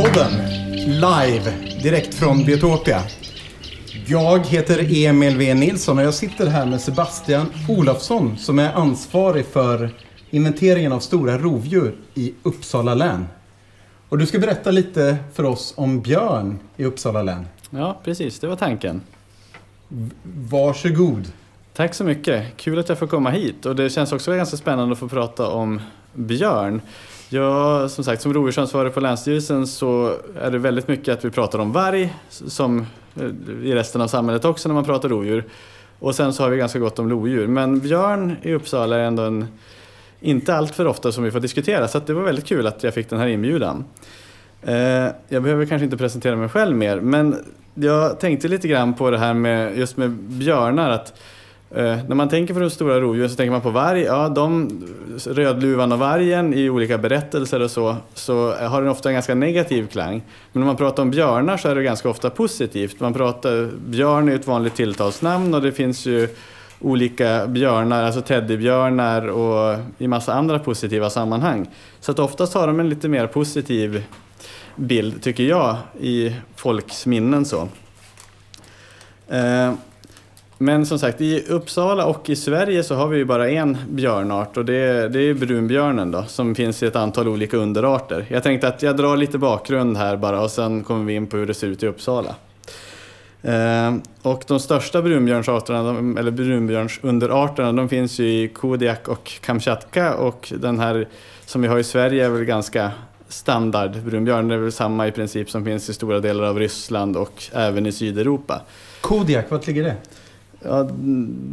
Naturpodden. Live, direkt från Biotopia. Jag heter Emil V Nilsson och jag sitter här med Sebastian Olofsson som är ansvarig för inventeringen av stora rovdjur i Uppsala län. Och du ska berätta lite för oss om björn i Uppsala län. Ja, precis. Det var tanken. Varsågod. Tack så mycket. Kul att jag får komma hit. Och det känns också ganska spännande att få prata om björn. Ja, som sagt, som rovdjursansvarig på Länsstyrelsen så är det väldigt mycket att vi pratar om varg, som eh, i resten av samhället också när man pratar rovdjur. Och sen så har vi ganska gott om lodjur. Men björn i Uppsala är ändå en, inte allt för ofta som vi får diskutera, så det var väldigt kul att jag fick den här inbjudan. Eh, jag behöver kanske inte presentera mig själv mer, men jag tänkte lite grann på det här med just med björnar. att Eh, Eh, när man tänker på de stora rovdjuren så tänker man på varg. Ja, de, rödluvan och vargen i olika berättelser och så, så har den ofta en ganska negativ klang. Men om man pratar om björnar så är det ganska ofta positivt. Man pratar, björn är ett vanligt tilltalsnamn och det finns ju olika björnar, alltså teddybjörnar och i massa andra positiva sammanhang. Så att oftast har de en lite mer positiv bild, tycker jag, i folks minnen. så. Eh, men som sagt, i Uppsala och i Sverige så har vi ju bara en björnart och det är, det är brunbjörnen då, som finns i ett antal olika underarter. Jag tänkte att jag drar lite bakgrund här bara och sen kommer vi in på hur det ser ut i Uppsala. Eh, och de största brunbjörnsarterna, eller brunbjörnsunderarterna, de finns ju i Kodiak och Kamchatka och den här som vi har i Sverige är väl ganska standard brunbjörn. Det är väl samma i princip som finns i stora delar av Ryssland och även i Sydeuropa. Kodiak, vart ligger det? Ja,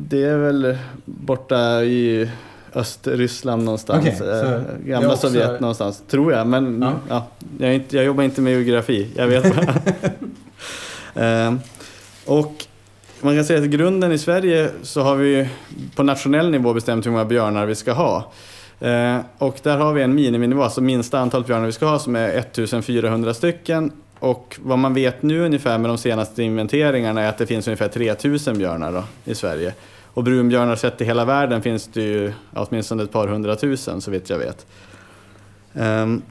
det är väl borta i Östryssland någonstans. Okay, eh, gamla också... Sovjet någonstans, tror jag. Men ja. ja jag, inte, jag, jobbar inte med geografi, jag vet bara. eh, och man kan säga att i grunden i Sverige så har vi på nationell nivå bestämt hur många björnar vi ska ha. Eh, och där har vi en miniminivå, alltså minsta antalet björnar vi ska ha som är 1400 stycken. Och vad man vet nu ungefär med de senaste inventeringarna är att det finns ungefär 3000 björnar då, i Sverige. Och brunbjörnar sett i hela världen finns det ju åtminstone ett par hundratusen så vitt jag vet. Um,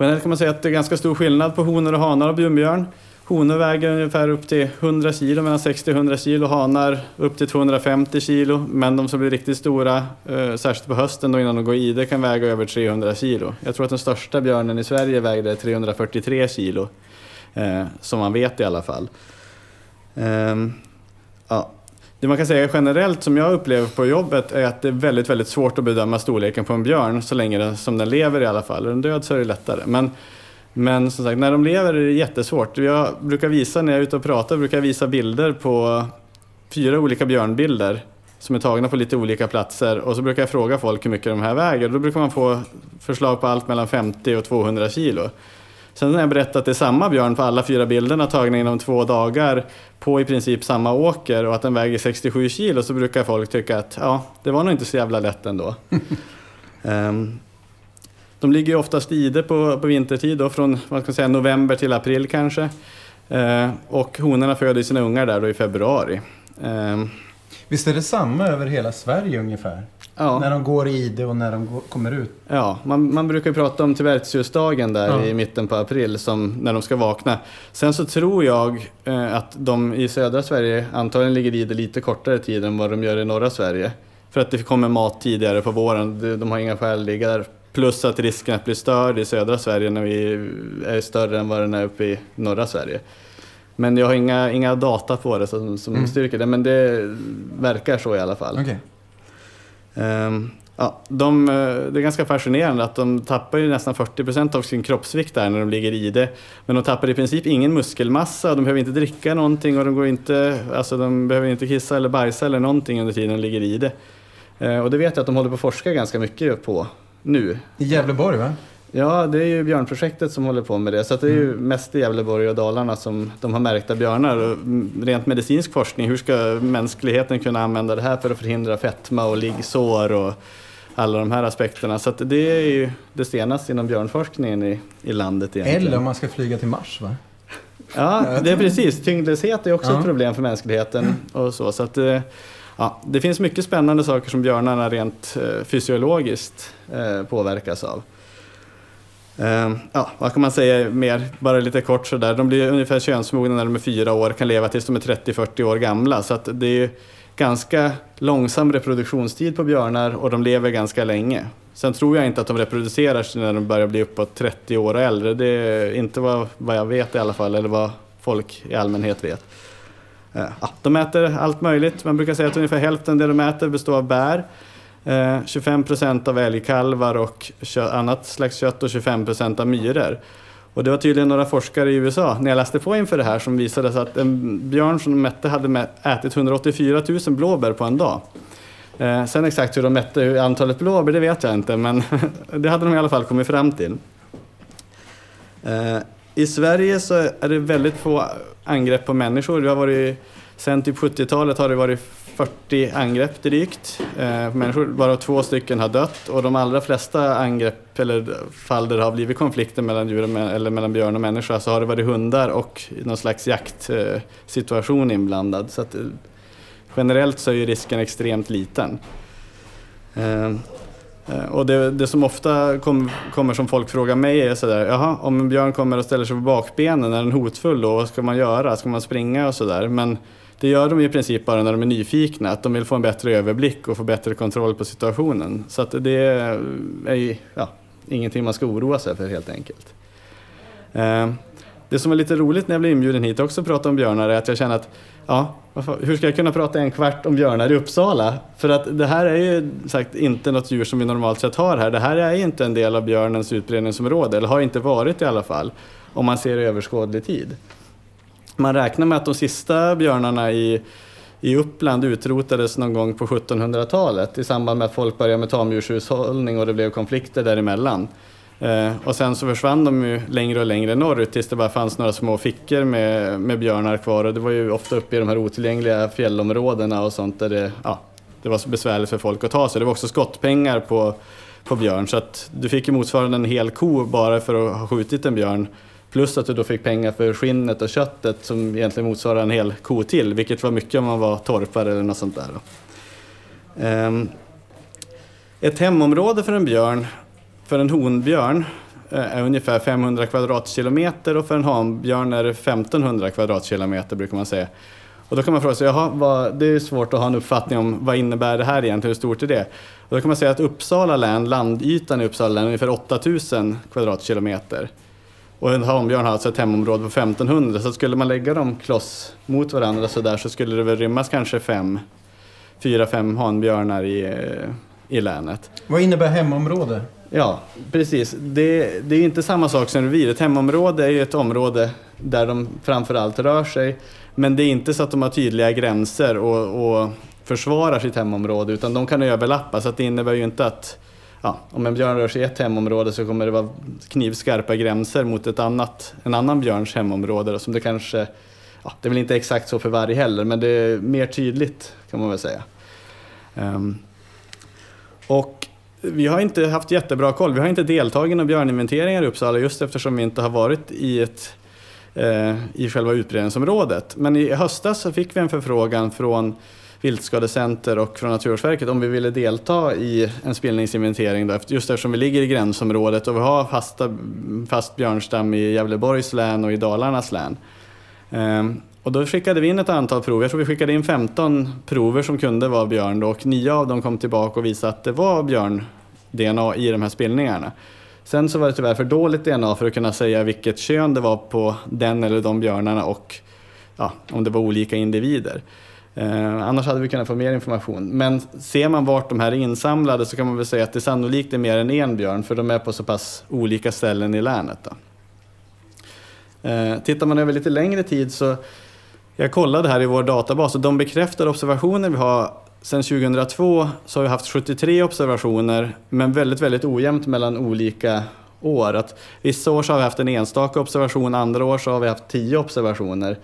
generellt kan man säga att det är ganska stor skillnad på honor och hanar och brunbjörn. Honor väger ungefär upp till 100 kilo, mellan 60 och 100 kilo. Hanar upp till 250 kilo. Men de som blir riktigt stora, eh, särskilt på hösten då innan de går i det, kan väga över 300 kilo. Jag tror att den största björnen i Sverige vägde 343 kilo. Eh, som man vet i alla fall. Eh, ja. Det man kan säga generellt som jag upplever på jobbet är att det är väldigt, väldigt svårt att bedöma storleken på en björn så länge den, som den lever i alla fall. Är den död så är det lättare. Men men som sagt, när de lever är det jättesvårt. Jag brukar visa, när jag är ute och pratar, brukar jag visa bilder på fyra olika björnbilder som är tagna på lite olika platser och så brukar jag fråga folk hur mycket de här väger. Då brukar man få förslag på allt mellan 50 och 200 kilo. Sen när jag berättat att det är samma björn på alla fyra bilderna tagna inom två dagar på i princip samma åker och att den väger 67 kilo så brukar folk tycka att ja, det var nog inte så jävla lätt ändå. um, De ligger ju oftast ide på, på vintertid, då, från vad ska man säga, november till april kanske. Eh, och honorna föder sina ungar där då i februari. Eh, Visst är det samma över hela Sverige ungefär? Ja. När de går i ide och när de går, kommer ut? Ja, man, man brukar prata om tillverkningsdagen där ja. i mitten på april som när de ska vakna. Sen så tror jag eh, att de i södra Sverige antagligen ligger i det lite kortare tid än vad de gör i norra Sverige. För att det kommer mat tidigare på våren. De har inga skäl att ligga där Plus att risken att bli störd i södra Sverige när vi är större än vad den är uppe i norra Sverige. Men jag har inga, inga data på det som, som mm. styrker det, men det verkar så i alla fall. Okay. Um, ehm, ja, de, det är ganska fascinerande att de tappar ju nästan 40% av sin kroppsvikt där när de ligger i det. Men de tappar i princip ingen muskelmassa, de behöver inte dricka någonting och de, går inte, alltså de behöver inte kissa eller bajsa eller någonting under tiden de ligger i det. Uh, och det vet jag att de håller på att forska ganska mycket på nu. I Gävleborg va? Ja, det är ju Björnprojektet som håller på med det. Så det är ju mm. mest i Gävleborg och Dalarna som de har märkta björnar. Och rent medicinsk forskning, hur ska mänskligheten kunna använda det här för att förhindra fetma och liggsår och alla de här aspekterna. Så det är ju det senaste inom björnforskningen i, i landet egentligen. Eller om man ska flyga till Mars va? Ja, det är precis. Tyngdlöshet är också ja. ett problem för mänskligheten. och så. så att, eh, Ja, det finns mycket spännande saker som björnarna rent eh, fysiologiskt eh, påverkas av. Ehm, ja, vad kan man säga mer? Bara lite kort sådär. De blir ungefär könsmogna när de är fyra år, kan leva tills de är 30-40 år gamla. Så att det är ganska långsam reproduktionstid på björnar och de lever ganska länge. Sen tror jag inte att de reproducerar sig när de börjar bli uppåt 30 år och äldre. Det är inte vad, vad jag vet i alla fall, eller vad folk i allmänhet vet. Eh, ja, de äter allt möjligt. Man brukar säga att ungefär hälften av det de äter består av bär. Eh, 25 procent av älgkalvar och annat slags kött och 25 procent av myror. Och det var tydligen några forskare i USA, när jag läste på inför det här, som visade att en björn som de mätte hade ätit 184 000 blåbär på en dag. Eh, sen exakt hur de mätte antalet blåbär, det vet jag inte, men det hade de i alla fall kommit fram till. I Sverige så är det väldigt få angrepp på människor. Det har varit, sen typ 70-talet har det varit 40 angrepp drygt. Eh, människor, bara två stycken har dött och de allra flesta angrepp eller fall där det har blivit konflikter mellan djur och, eller mellan björn och människa så har det varit hundar och någon slags jaktsituation inblandad. Så att, eh, generellt så är risken extremt liten. Eh, Eh, och det, det, som ofta kom, kommer som folk frågar mig är sådär, jaha, om en björn kommer och ställer sig på bakbenen, är den hotfull då? Vad ska man göra? Ska man springa och sådär? Men det gör de i princip bara när de är nyfikna, att de vill få en bättre överblick och få bättre kontroll på situationen. Så att det är ja, ingenting man ska oroa sig för helt enkelt. Eh, det som var lite roligt när jag blev inbjuden hit också att prata om björnar är att jag känner att ja, hur ska jag kunna prata en kvart om björnar i Uppsala? För att det här är ju sagt inte något djur som vi normalt sett har här. Det här är inte en del av björnens utbredningsområde, eller har inte varit i alla fall, om man ser i överskådlig tid. Man räknar med att de sista björnarna i, i Uppland utrotades någon gång på 1700-talet i samband med att folk började med tamdjurshushållning och det blev konflikter däremellan. Eh, och sen så försvann de ju längre och längre norrut tills det bara fanns några små fickor med, med björnar kvar och det var ju ofta uppe i de här otillgängliga fjällområdena och sånt där det, ja, det var så besvärligt för folk att ta sig. Det var också skottpengar på, på björn så att du fick ju motsvarande en hel ko bara för att ha skjutit en björn Plus att du då fick pengar för skinnet och köttet som egentligen motsvarar en hel ko till, vilket var mycket om man var torpare eller något sånt där. Ehm, ett hemområde för en björn, för en honbjörn, eh, är ungefär 500 kvadratkilometer och för en hanbjörn är det 1500 kvadratkilometer brukar man säga. Och då kan man fråga sig, jaha, vad, det är svårt att ha en uppfattning om vad innebär det här egentligen, hur stort är det? Och då kan man säga att Uppsala län, landytan i Uppsala län är ungefär 8000 kvadratkilometer. Och en hanbjörn har alltså ett hemområde på 1500 så skulle man lägga dem kloss mot varandra så där så skulle det väl rymmas kanske fem, fyra, fem hanbjörnar i, eh, i länet. Vad innebär hemområde? Ja, precis. Det, det är inte samma sak som revir. Ett hemområde är ju ett område där de framförallt rör sig. Men det är inte så att de har tydliga gränser och, och försvarar sitt hemområde utan de kan överlappa så det innebär ju inte att ja, om en björn rör sig i ett hemområde så kommer det vara knivskarpa gränser mot ett annat, en annan björns hemområde. Som det kanske, ja, det är väl inte exakt så för varg heller, men det är mer tydligt kan man väl säga. Um, och vi har inte haft jättebra koll. Vi har inte deltagit i några björninventeringar i Uppsala just eftersom vi inte har varit i, ett, eh, i själva utbredningsområdet. Men i höstas så fick vi en förfrågan från viltskadecenter och från Naturvårdsverket om vi ville delta i en spillningsinventering då, just eftersom vi ligger i gränsområdet och vi har fasta, fast björnstam i Gävleborgs län och i Dalarnas län. Eh, och då skickade vi in ett antal prover, jag tror vi skickade in 15 prover som kunde vara björn då, och nio av dem kom tillbaka och visade att det var björn-DNA i de här spillningarna. Sen så var det tyvärr för dåligt DNA för att kunna säga vilket kön det var på den eller de björnarna och ja, om det var olika individer. Eh, annars hade vi kunnat få mer information. Men ser man vart de här är insamlade så kan man väl säga att det sannolikt är mer än en björn för de är på så pass olika ställen i länet. Då. Eh, tittar man över lite längre tid så jag kollade här i vår databas och de bekräftade observationer vi har sedan 2002 så har vi haft 73 observationer men väldigt, väldigt ojämnt mellan olika år. Att vissa år så har vi haft en enstaka observation, andra år så har vi haft 10 observationer.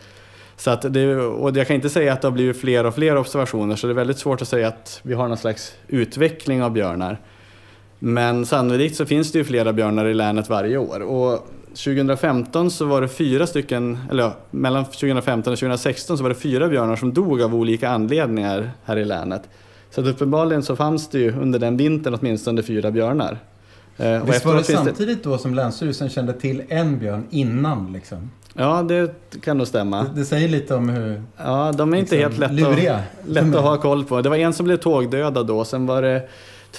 Så att det, och jag kan inte säga att det har blivit fler och fler observationer så det är väldigt svårt att säga att vi har någon slags utveckling av björnar. Men sannolikt så finns det ju flera björnar i länet varje år. Och 2015 så var det fyra stycken, eller ja, mellan 2015 och 2016 så var det fyra björnar som dog av olika anledningar här i länet. Så att uppenbarligen så fanns det ju under den vintern åtminstone fyra björnar. Eh, Visst var det samtidigt då som Länsstyrelsen kände till en björn innan liksom? Ja, det kan nog stämma. Det, det säger lite om hur Ja, de är inte liksom, helt lätta, att, lätta att ha koll på. Det var en som blev tågdödad då, sen var det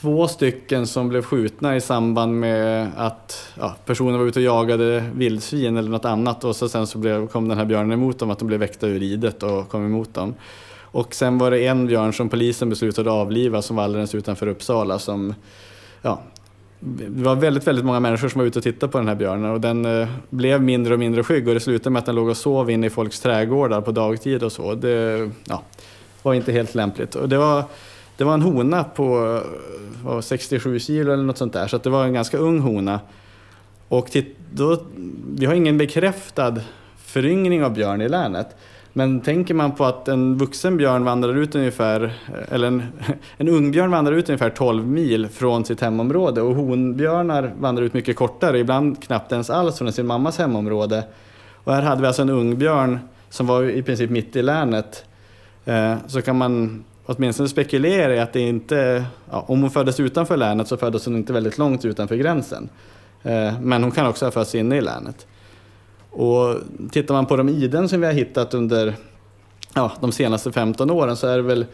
två stycken som blev skjutna i samband med att ja, personer var ute och jagade vildsvin eller något annat och så sen så blev, kom den här björnen emot dem, att de blev väckta ur ridet och kom emot dem. Och sen var det en björn som polisen beslutade avliva som var alldeles utanför Uppsala som ja, det var väldigt, väldigt många människor som var ute och tittade på den här björnen och den eh, blev mindre och mindre skygg och det slutade med att den låg och sov inne i folks trädgårdar på dagtid och så. Det ja, var inte helt lämpligt. Och det, var, det var en hona på var 67 kilo eller något sånt där så det var en ganska ung hona. Och titt, då, vi har ingen bekräftad föryngring av björn i länet. Men tänker man på att en vuxen björn vandrar ut ungefär, eller en, en ungbjörn vandrar ut ungefär 12 mil från sitt hemområde och honbjörnar vandrar ut mycket kortare, ibland knappt ens alls från sin mammas hemområde. Och här hade vi alltså en ungbjörn som var i princip mitt i länet. Eh, så kan man åtminstone spekulerar i att det inte, ja, om hon föddes utanför länet så föddes hon inte väldigt långt utanför gränsen. Eh, men hon kan också ha fötts inne i länet. Och tittar man på de iden som vi har hittat under ja, de senaste 15 åren så är det väl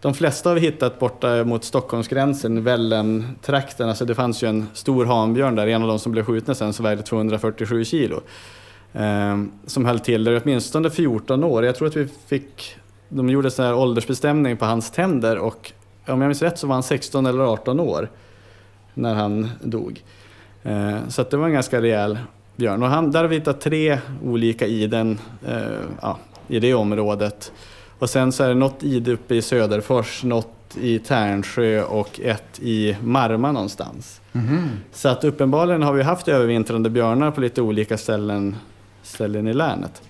de flesta har vi hittat borta mot Stockholmsgränsen, Vällen-trakten. Alltså det fanns ju en stor hanbjörn där, en av de som blev skjutna sen som vägde 247 kilo. Eh, som höll till där åtminstone 14 år. Jag tror att vi fick, de gjorde en åldersbestämning på hans tänder och om jag minns rätt så var han 16 eller 18 år när han dog. Eh, så det var en ganska rejäl björn. Och han, där har vi hittat tre olika iden eh, ja, i det området. Och sen så är det något ide uppe i Söderfors, något i Tärnsjö och ett i Marma någonstans. Mm. Så att uppenbarligen har vi haft övervintrande björnar på lite olika ställen, ställen i länet.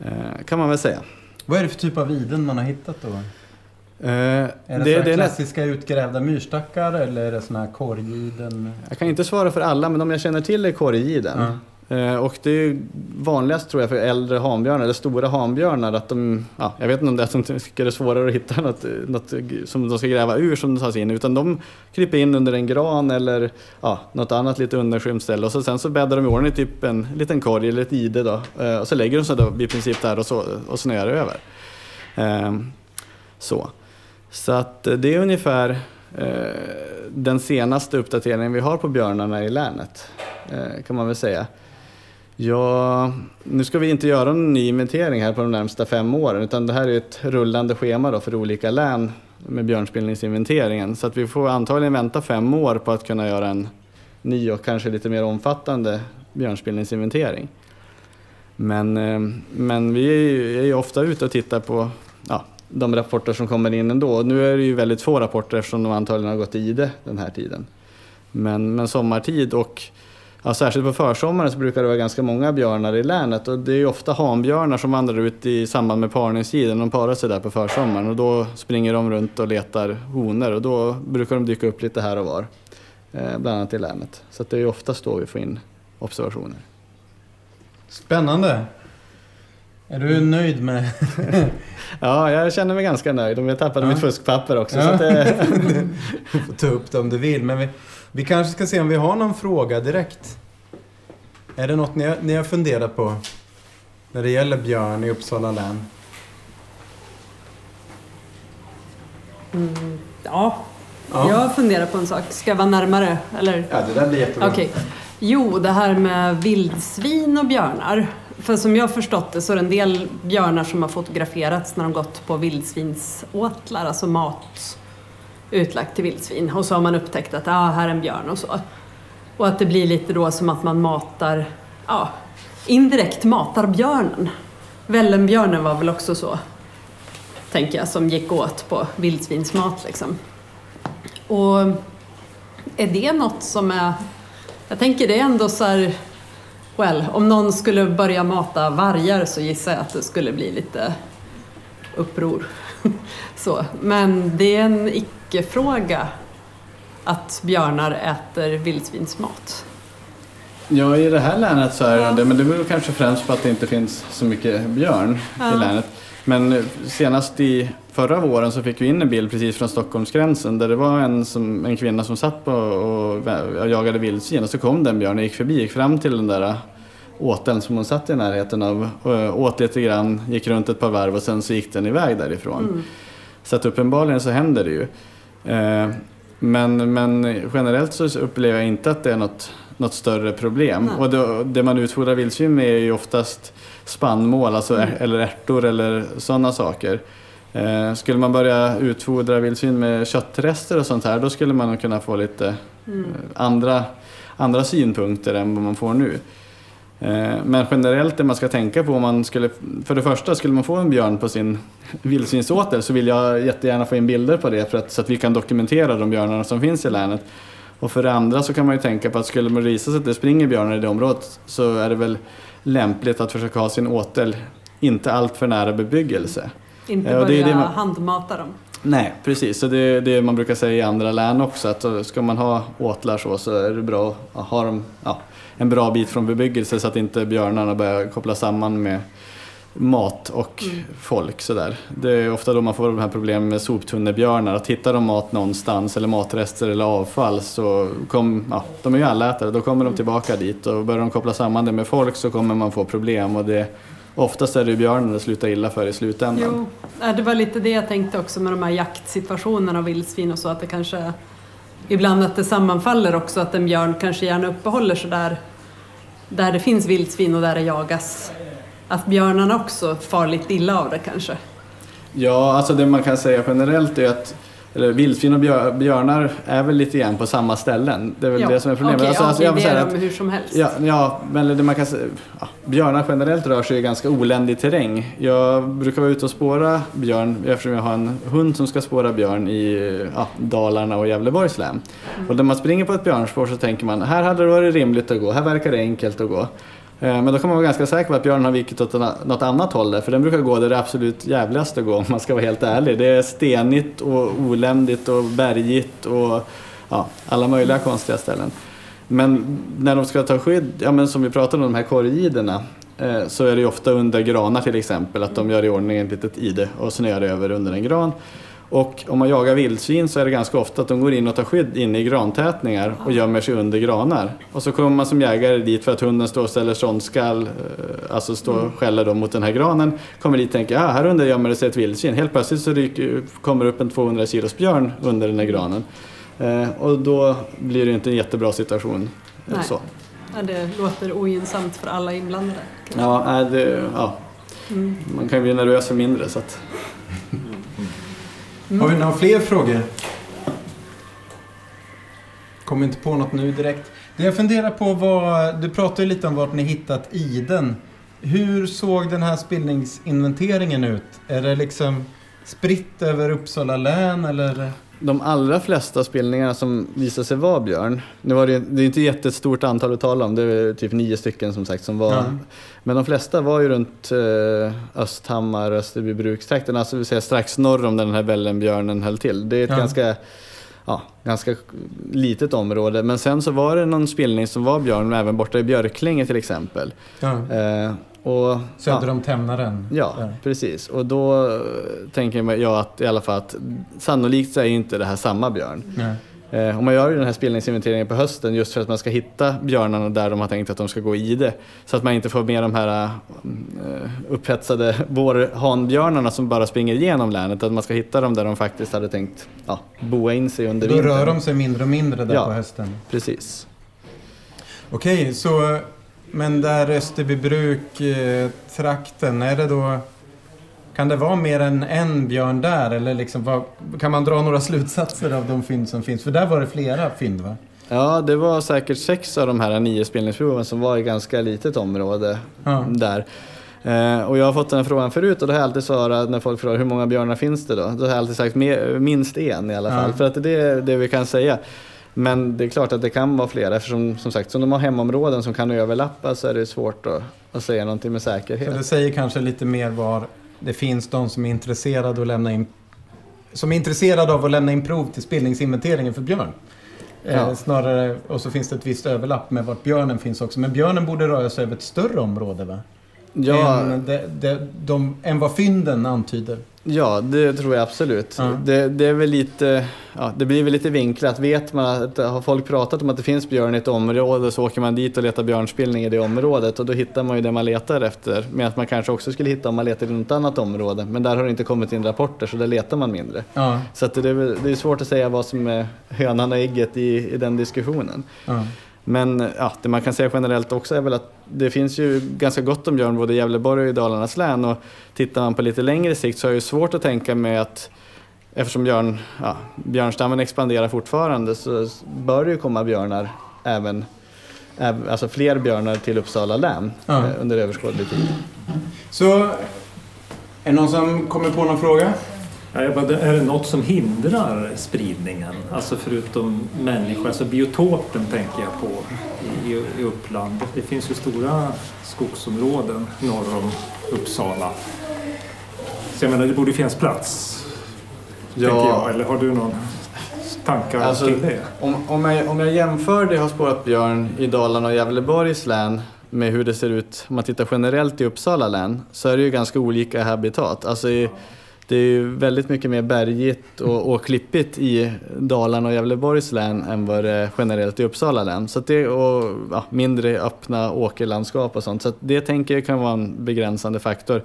Eh, kan man väl säga. Vad är det för typ av iden man har hittat då? Eh, är det, det, det klassiska är... utgrävda myrstackar eller är det sådana här korgiden? Jag kan inte svara för alla men de jag känner till är korgiden. Mm. Eh, och det är vanligast tror jag för äldre hanbjörnar, eller stora hanbjörnar, att de, ja, jag vet inte om det är att de tycker det är svårare att hitta något, något som de ska gräva ur som de tar sig in, utan de kryper in under en gran eller ja, något annat lite undanskymt ställe och så, sen så bäddar de i ordning typ en liten korg eller ett ide då, eh, och så lägger de sig då i princip där och, så, och snöar över. Ehm, så. så att det är ungefär eh, den senaste uppdateringen vi har på björnarna i länet, kan man väl säga. Ja, nu ska vi inte göra någon ny inventering här på de närmsta fem åren utan det här är ett rullande schema då för olika län med björnspillningsinventeringen. Så att vi får antagligen vänta fem år på att kunna göra en ny och kanske lite mer omfattande björnspillningsinventering. Men, eh, men vi är ju ofta ute och tittar på ja, de rapporter som kommer in ändå. Nu är det ju väldigt få rapporter eftersom de antagligen har gått i ide den här tiden. Men, men sommartid och Ja, särskilt på försommaren så brukar det vara ganska många björnar i länet och det är ofta hanbjörnar som vandrar ut i samband med parningstiden. De parar sig där på försommaren och då springer de runt och letar honor och då brukar de dyka upp lite här och var. Eh, bland annat i länet. Så det är oftast då vi får in observationer. Spännande! Är du nöjd med... ja, jag känner mig ganska nöjd. Och jag tappade ja. mitt fuskpapper också. Ja. Så det... du får ta upp det om du vill. Men vi, vi kanske ska se om vi har någon fråga direkt. Är det något ni har, ni har funderat på när det gäller björn i Uppsala län? Mm, ja. ja, jag har funderat på en sak. Ska jag vara närmare? Eller? Ja, det där blir jättebra. Okay. Jo, det här med vildsvin och björnar. För som jag har förstått det så är det en del björnar som har fotograferats när de gått på vildsvinsåtlar, alltså mat utlagt till vildsvin och så har man upptäckt att ah, här är en björn och så. Och att det blir lite då som att man matar, ja, indirekt matar björnen. Vällenbjörnen var väl också så, tänker jag, som gick åt på vildsvinsmat liksom. Och är det något som är, jag tänker det är ändå så här, well, om någon skulle börja mata vargar så gissar jag att det skulle bli lite uppror. så. Men det är en icke-fråga att björnar äter vildsvinsmat. Ja, i det här länet så är det ja. det, men det beror kanske främst på att det inte finns så mycket björn ja. i länet. Men senast i förra våren så fick vi in en bild precis från Stockholmsgränsen där det var en, som, en kvinna som satt på och, och jagade vildsvin och så kom den björnen gick förbi, gick fram till den där åteln som hon satt i närheten av, åt lite grann, gick runt ett par varv och sen så gick den iväg därifrån. Mm. Så att uppenbarligen så händer det ju. Eh, men, men generellt så upplever jag inte att det är något, något större problem. Nej. Och det, det man utfodrar vildsvin med är ju oftast spannmål, alltså mm. eller ärtor eller sådana saker. Eh, skulle man börja utfodra vildsvin med köttrester och sånt här då skulle man kunna få lite mm. andra, andra synpunkter än vad man får nu. Eh, men generellt det man ska tänka på om man skulle, för det första skulle man få en björn på sin vildsvinsåtel så vill jag jättegärna få in bilder på det för att, så att vi kan dokumentera de björnarna som finns i länet. Och för det andra så kan man ju tänka på att skulle man visa sig att det springer björnar i det området så är det väl lämpligt att försöka ha sin åtel inte allt för nära bebyggelse. Inte börja det det man... handmata dem. Nej, precis. Så det är det man brukar säga i andra län också att ska man ha åtlar så, så är det bra att ha dem ja, en bra bit från bebyggelse så att inte björnarna börjar koppla samman med mat och mm. folk. Sådär. Det är ofta då man får de här problemen med soptunnebjörnar. Att hittar de mat någonstans eller matrester eller avfall så kommer, ja, de är ju allätare, då kommer de tillbaka dit och börjar de koppla samman det med folk så kommer man få problem och det Oftast är det björnen det slutar illa för i slutändan. Jo, det var lite det jag tänkte också med de här jaktsituationerna och vildsvin och så att det kanske ibland att det sammanfaller också att en björn kanske gärna uppehåller sig där, där det finns vildsvin och där det jagas. Att björnarna också far lite illa av det kanske. Ja, alltså det man kan säga generellt är att eller vildsvin och björnar är väl lite grann på samma ställen. Det är väl ja. det som är problemet. Okay, alltså, alltså, det är de hur som helst. Ja, ja men man kan ja, björnar generellt rör sig i ganska oländig terräng. Jag brukar vara ute och spåra björn eftersom jag har en hund som ska spåra björn i ja, Dalarna och Gävleborgs län. Mm. Och när man springer på ett björnspår så tänker man här hade det varit rimligt att gå, här verkar det enkelt att gå. Eh, men då kan man vara ganska säker på att björnen har vikit åt något annat håll där, för den brukar gå där det är absolut jävligaste att gå om man ska vara helt ärlig. Det är stenigt och oländigt och bergigt och ja, alla möjliga konstiga ställen. Men när de ska ta skydd, ja, men som vi pratade om de här korgiderna, eh, så är det ofta under granar till exempel, att de gör i ordning ett litet ide och snöar över under en gran. Och om man jagar vildsvin så är det ganska ofta att de går in och tar skydd inne i grantätningar och gömmer sig under granar. Och så kommer man som jägare dit för att hunden står och ställer ståndskall, eh, alltså står och mm. skäller då mot den här granen. Kommer dit och tänker, ah, här under gömmer det sig ett vildsvin. Helt plötsligt så ryker, kommer upp en 200 kilos björn under den här granen. Eh, och då blir det inte en jättebra situation. Nej. Så. Ja, det låter ogynnsamt för alla inblandade. Ja, det, ja. Mm. man kan ju bli nervös för mindre. Så att... Mm. Har vi några fler frågor? Kommer inte på något nu direkt. Det jag funderar på var, du pratade ju lite om vart ni hittat iden. Hur såg den här spillningsinventeringen ut? Är det liksom spritt över Uppsala län eller? de allra flesta spelningarna som visade sig vara björn, nu var det, det är inte ett jättestort antal att tala om, det är typ nio stycken som sagt som var, ja. Men de flesta var ju runt eh, Östhammar, Österbybrukstrakten, alltså vill säga strax norr om den här vällenbjörnen höll till. Det är ett ja. ganska ja, ganska litet område. Men sen så var det någon spelning som var björn även borta i Björklinge till exempel. Ja. Eh, och, Söder ja, om Tämnaren? Ja, där. precis. Och då eh, tänker jag att i alla fall att sannolikt så är inte det här samma björn. Nej. Eh, och man gör ju den här spelningsinventeringen på hösten just för att man ska hitta björnarna där de har tänkt att de ska gå i det. Så att man inte får med de här uh, upphetsade vårhanbjörnarna som bara springer igenom länet. Att man ska hitta dem där de faktiskt hade tänkt ja, boa in sig under vintern. Då rör de sig mindre och mindre där ja, på hösten? precis. Okej, så men där Österbybruk-trakten, är det då... Kan det vara mer än en björn där? Eller liksom, vad, kan man dra några slutsatser av de fynd som finns? För där var det flera fynd va? Ja, det var säkert sex av de här nio spelningsproven som var i ganska litet område ja. där. Eh, och jag har fått den frågan förut och då har jag alltid svarat när folk frågar hur många björnar finns det då? Då har jag alltid sagt minst en i alla fall. Ja. För att det är det vi kan säga. Men det är klart att det kan vara flera eftersom som sagt, som de har hemområden som kan överlappa så är det svårt att, att säga någonting med säkerhet. Så det säger kanske lite mer var det finns de som är intresserade att lämna in som är intresserade av att lämna in prov till spillningsinventeringen för björn. Eh, ja. Snarare, och så finns det ett visst överlapp med vart björnen finns också. Men björnen borde röra sig över ett större område va? Ja. än, de, de, de, än vad fynden antyder. Ja, det tror jag absolut. Ja. Det, det, är väl lite, ja, det blir väl lite vinklat. Vet man att, har folk pratat om att det finns björn i ett område så åker man dit och letar björnspillning i det området och då hittar man ju det man letar efter. Medan man kanske också skulle hitta om man letar i något annat område. Men där har det inte kommit in rapporter så där letar man mindre. Ja. Så det, är, det är svårt att säga vad som är hönan och ägget i, i den diskussionen. Ja. Men ja, det man kan säga generellt också är väl att det finns ju ganska gott om björn både i Gävleborg och i Dalarnas län och tittar man på lite längre sikt så är det svårt att tänka mig att eftersom björn, ja, björnstammen expanderar fortfarande så bör det ju komma björnar även, alltså fler björnar till Uppsala län ja. Eh, under överskådlig tid. Så, är det någon som kommer på någon fråga? Är det något som hindrar spridningen? Alltså förutom människor, alltså biotopen tänker jag på i, i Uppland. Det finns ju stora skogsområden norr om Uppsala. Så jag menar, det borde finnas plats. Ja. Tänker jag. Eller har du någon tankar alltså, till det? Om, om, jag, om jag jämför det jag har spårat björn i Dalarna och Gävleborgs län med hur det ser ut om man tittar generellt i Uppsala län så är det ju ganska olika habitat. Alltså i, det är ju väldigt mycket mer bergigt och, och klippigt i Dalarna och Gävleborgs län än vad det är generellt i Uppsala län. Så det, och ja, mindre öppna åkerlandskap och sånt. Så det tänker jag kan vara en begränsande faktor.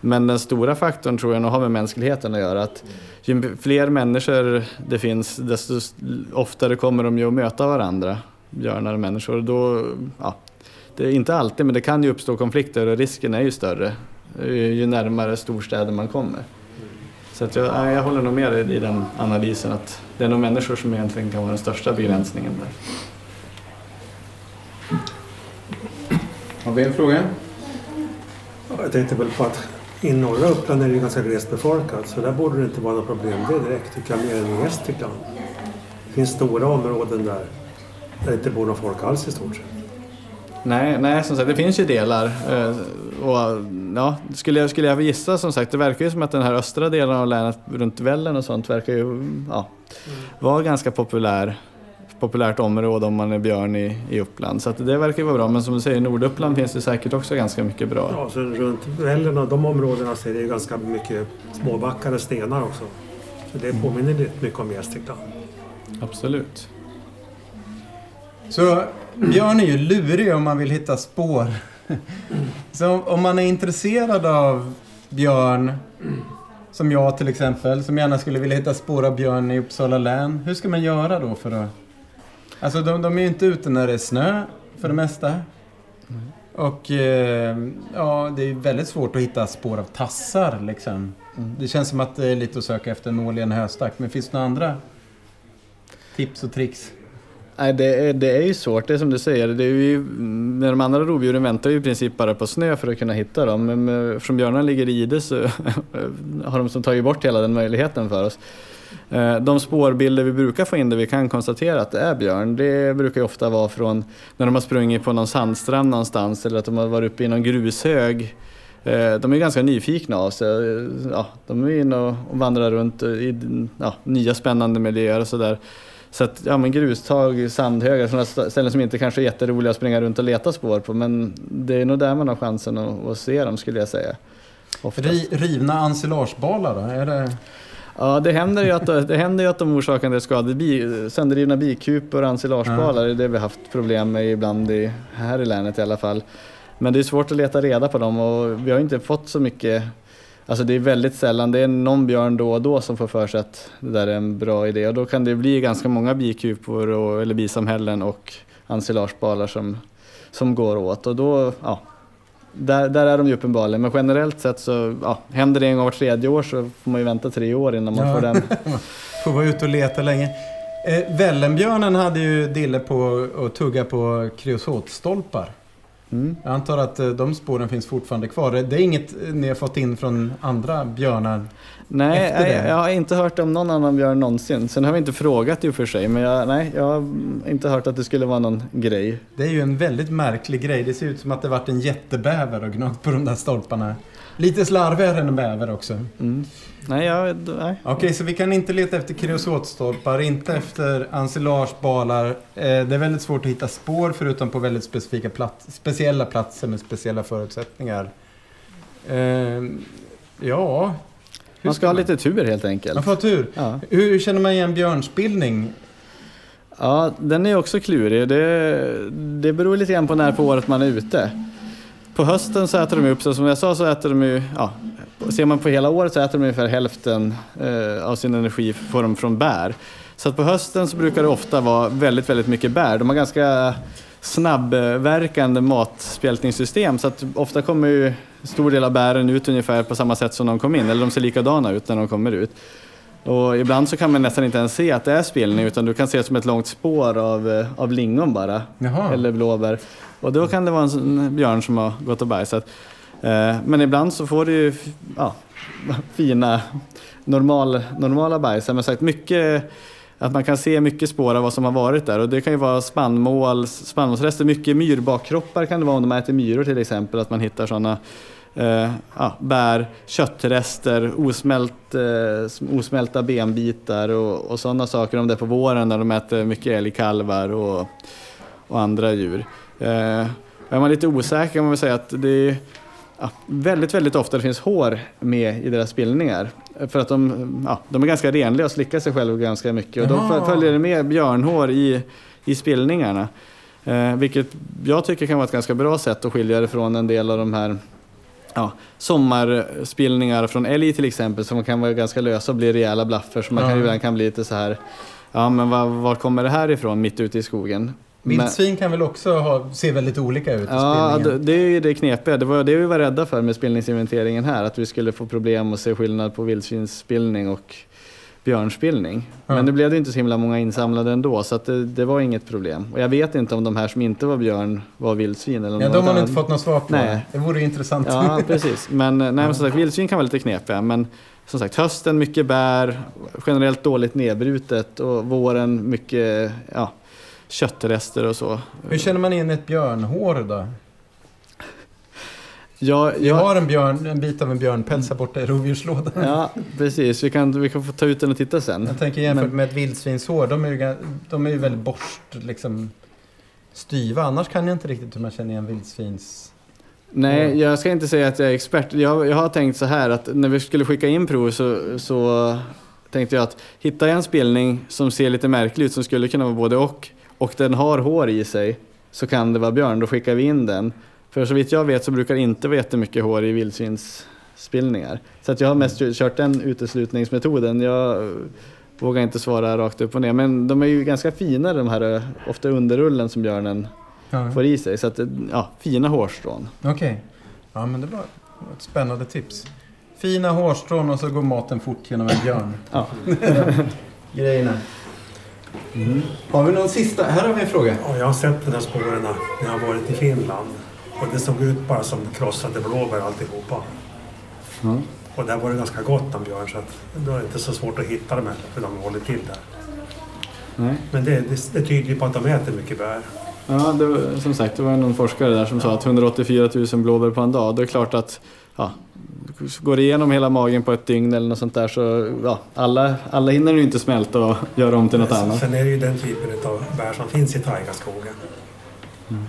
Men den stora faktorn tror jag nog har med mänskligheten att göra. Att ju fler människor det finns desto oftare kommer de ju att möta varandra, björnar och människor. Då, ja, det är inte alltid, men det kan ju uppstå konflikter och risken är ju större ju närmare storstäder man kommer. Så att jag, jag håller nog med dig i den analysen att det är nog människor som egentligen kan vara den största begränsningen där. Har vi en fråga? Jag tänkte väl på att i norra Uppland är det ganska glest befolkat så där borde det inte vara något problem det direkt tycker jag mer än i Gästrikland. Det finns stora områden där där det inte bor någon folk alls i stort sett. Nej, nej som sagt det finns ju delar. Och, ja, skulle, jag, skulle jag gissa som sagt, det verkar ju som att den här östra delen av länet runt Vällen och sånt verkar ju ja, vara ganska populär populärt område om man är björn i, i Uppland. Så det verkar ju vara bra. Men som du säger, i Norduppland finns det säkert också ganska mycket bra. Ja, så runt Vällen och de områdena så är det ganska mycket småbackar och stenar också. Så det påminner lite mycket om Gästrikland. Absolut. Så björn är ju lurig om man vill hitta spår. Så om man är intresserad av björn, som jag till exempel, som gärna skulle vilja hitta spår av björn i Uppsala län. Hur ska man göra då för att... Alltså de, de är ju inte ute när det är snö, för det mesta. Och eh, ja, det är väldigt svårt att hitta spår av tassar liksom. Mm. Det känns som att det är lite att söka efter en nål i en höstack. Men finns det några andra tips och tricks? Nej, det är, det är ju svårt, det är som du säger. Det är ju, med de andra rovdjuren väntar ju i princip bara på snö för att kunna hitta dem. Men eftersom björnarna ligger i ide så har de som tagit bort hela den möjligheten för oss. Eh, de spårbilder vi brukar få in där vi kan konstatera att det är björn, det brukar ju ofta vara från när de har sprungit på någon sandstrand någonstans eller att de har varit uppe i någon grushög. Eh, de är ganska nyfikna av sig. Ja, de är inne och vandrar runt i ja, nya spännande miljöer och sådär. Så att, ja men grustag, sandhögar, sådana ställen som inte kanske är jätteroliga att springa runt och leta spår på. Men det är nog där man har chansen att, att se dem skulle jag säga. Oftast. Rivna ensilagebalar då? Är det... Ja, det händer ju att, det händer ju att de orsakar en del skador. Bi, sönderrivna bikupor och ensilagebalar, ja. det har vi haft problem med ibland i, här i länet i alla fall. Men det är svårt att leta reda på dem och vi har inte fått så mycket Alltså det är väldigt sällan, det är någon björn då och då som får för sig att det där är en bra idé och då kan det bli ganska många bikupor och, eller bisamhällen och ensilagebalar som, som går åt och då, ja, där, där är de ju uppenbarligen. Men generellt sett så ja, händer det en gång var tredje år så får man ju vänta tre år innan man ja. får den. får vara ute och leta länge. Eh, Vällenbjörnen hade ju dille på att tugga på kreosotstolpar. Mm. Jag antar att eh, de spåren finns fortfarande kvar. Det är inget ni har fått in från andra björnar? Nej, jag, jag har inte hört om någon annan björn någonsin. Sen har vi inte frågat i och för sig, men jag, nej, jag har inte hört att det skulle vara någon grej. Det är ju en väldigt märklig grej. Det ser ut som att det varit en jättebäver och gnagt på de där stolparna. Lite slarvigare än en bäver också. Mm. Nej, jag, nej. Okej, okay, så vi kan inte leta efter kreosotstolpar, inte efter ensilagebalar. Eh, det är väldigt svårt att hitta spår förutom på väldigt specifika plats, speciella platser med speciella förutsättningar. Eh, ja... Man ska, ha lite tur helt enkelt. Man får ha tur. Ja. Hur känner man igen björnspillning? Ja, den är också klurig. Det, det beror lite grann på när på året man är ute. På hösten så äter de upp sig, som jag sa så äter de ju, ja, ser man på hela året så äter de ungefär hälften eh, av sin energi får de från bär. Så att på hösten så brukar det ofta vara väldigt, väldigt mycket bär. De har ganska snabbverkande matspjältningssystem så att ofta kommer ju stor del av bären ut ungefär på samma sätt som de kom in, eller de ser likadana ut när de kommer ut. Och ibland så kan man nästan inte ens se att det är spillning utan du kan se det som ett långt spår av, eh, av lingon bara. Jaha. Eller blåbär. Och då kan det vara en björn som har gått och bajsat. Eh, men ibland så får du ju ja, fina normal, normala bajsar. Men sagt, mycket, att man kan se mycket spår av vad som har varit där. Och det kan ju vara spannmål, spannmålsrester, mycket myrbakkroppar kan det vara om de äter myror till exempel. Att man hittar sådana eh, ja, bär, köttrester, osmält, eh, osmälta benbitar och, och sådana saker. Om det är på våren när de äter mycket älgkalvar och, och andra djur. Eh, är man lite osäker kan man väl säga att det är ja, väldigt, väldigt ofta det finns hår med i deras spillningar. För att de, ja, de är ganska renliga och slickar sig själva ganska mycket. Och då följer med björnhår i, i spillningarna. Eh, vilket jag tycker kan vara ett ganska bra sätt att skilja det från en del av de här ja, sommarspillningar från älg till exempel som kan vara ganska lösa och bli rejäla blaffer. Så man kan, ibland kan bli lite så här, ja men var, var kommer det här ifrån mitt ute i skogen? Vildsvin kan väl också ha, se väldigt olika ut Ja, det, är ju det knepiga. Det var det vi var rädda för med spillningsinventeringen här. Att vi skulle få problem att se skillnad på vildsvinsspillning och björnspillning. Ja. Men nu blev det inte så himla många insamlade ändå så att det, det, var inget problem. Och jag vet inte om de här som inte var björn var vildsvin eller Ja, de har man inte fått något svar på. Nej. Det vore intressant. Ja, precis. Men, nej, men som sagt, vildsvin kan vara lite knepiga. Men som sagt, hösten mycket bär, generellt dåligt nedbrutet och våren mycket ja, köttrester och så. Hur känner man in ett björnhår då? Ja, jag... Vi har en, björn, en bit av en björnpäls här borta i rovdjurslådan. Ja, precis. Vi kan, vi kan få ta ut den och titta sen. Jag tänker jämfört Men... med ett vildsvinshår, de är ju, de är ju väldigt borst, liksom styva. Annars kan jag inte riktigt hur man känner igen vildsvins... Nej, jag ska inte säga att jag är expert. Jag, jag har tänkt så här att när vi skulle skicka in prov så, så tänkte jag att hittar jag en spelning som ser lite märklig ut, som skulle kunna vara både och, och den har hår i sig, så kan det vara björn. Då skickar vi in den. För så vitt jag vet så brukar det inte vara jättemycket hår i vildsvinsspillningar. Så att jag har mest kört den uteslutningsmetoden. Jag vågar inte svara rakt upp och ner. Men de är ju ganska fina de här, ofta underrullen som björnen ja. får i sig. Så att, ja, fina hårstrån. Okej. Okay. Ja men det var ett spännande tips. Fina hårstrån och så går maten fort genom en björn. ja. Grejerna. Mm. Har vi någon sista? Här har vi en fråga. Ja, jag har sett de här spåren när jag har varit i Finland. Och det såg ut bara som krossade blåbär alltihopa. Mm. Och där var det ganska gott om björn så att det var inte så svårt att hitta dem heller för de håller till där. Nej. Men det, det, det tyder på att de äter mycket bär. Ja, det var, som sagt, det var någon forskare där som ja. sa att 184 000 blåbär på en dag. Det är klart att ja, går igenom hela magen på ett dygn eller något sånt där så ja, alla, alla hinner ju inte smälta och göra om till något annat. Sen är det ju den typen av bär som finns i taigaskogen. Mm.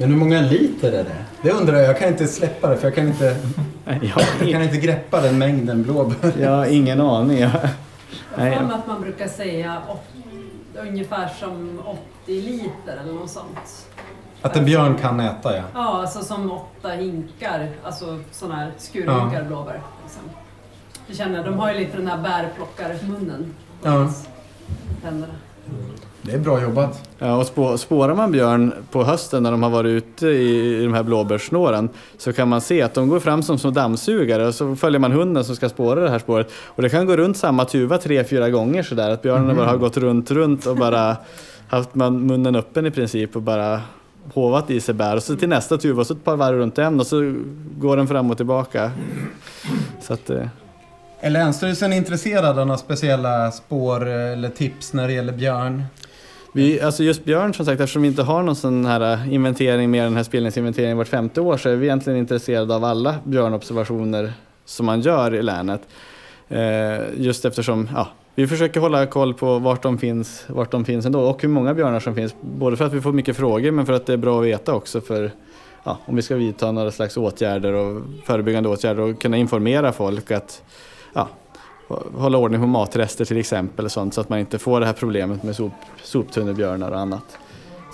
Men hur många liter är det? Det undrar jag. Jag kan inte släppa det för jag kan inte, jag kan inte greppa den mängden blåbär. Jag har ingen aning. Jag har att man brukar säga ungefär som 80 liter eller något sånt. Att en björn kan äta ja. Ja, alltså som åtta hinkar, alltså sådana här skurhinkar ja. blåbär. Liksom. Du känner, de har ju lite den här bärplockarmunnen. Ja. Tänderna. Det är bra jobbat. Ja, och spårar man björn på hösten när de har varit ute i, de här blåbärssnåren så kan man se att de går fram som små dammsugare och så följer man hunden som ska spåra det här spåret. Och det kan gå runt samma tuva tre, fyra gånger sådär. Att björnen mm. bara har gått runt, runt och bara haft munnen öppen i princip och bara hovat i sig bär. Och så till nästa tuva och så ett par varv runt den och så går den fram och tillbaka. Så att, eh. Är Länsstyrelsen intresserad av några speciella spår eller tips när det gäller björn? Vi, alltså just björn som sagt, eftersom vi inte har någon sån här eh, inventering mer än den här spelningsinventeringen vart femte år så är vi egentligen intresserade av alla björnobservationer som man gör i länet. Eh, just eftersom ja, vi försöker hålla koll på vart de, finns, vart de finns ändå och hur många björnar som finns. Både för att vi får mycket frågor men för att det är bra att veta också för ja, om vi ska vidta några slags åtgärder och förebyggande åtgärder och kunna informera folk att ja, hålla ordning på matrester till exempel sånt, så att man inte får det här problemet med sop, soptunnelbjörnar och annat.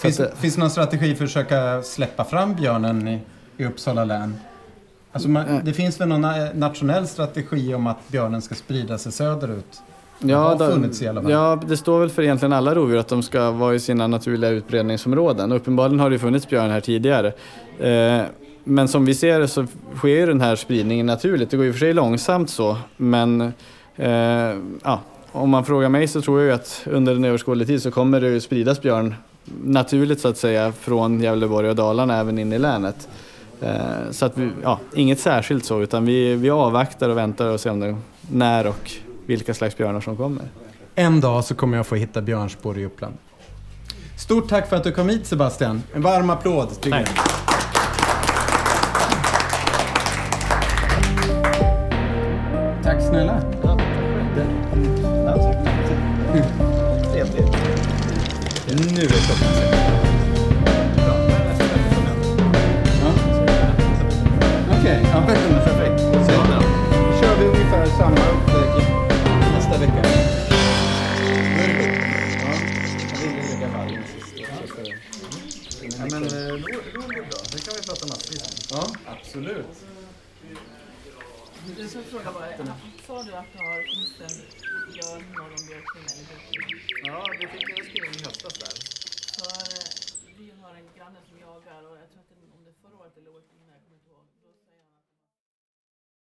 Finns, att, finns det någon strategi för att försöka släppa fram björnen i, i Uppsala län? Alltså man, det finns väl någon nationell strategi om att björnen ska sprida sig söderut? Ja, då, ja, det står väl för egentligen alla rovdjur att de ska vara i sina naturliga utbredningsområden. Uppenbarligen har det funnits björn här tidigare. Eh, men som vi ser det så sker den här spridningen naturligt. Det går ju för sig långsamt så, men Eh, ja, om man frågar mig så tror jag att under en överskådlig tid så kommer det spridas björn naturligt så att säga från Gävleborg och Dalarna även in i länet. Eh, så att vi, ja, inget särskilt så utan vi, vi avvaktar och väntar och ser om det, när och vilka slags björnar som kommer. En dag så kommer jag få hitta björnspår i Uppland. Stort tack för att du kom hit Sebastian. En varm applåd. Tack. Tack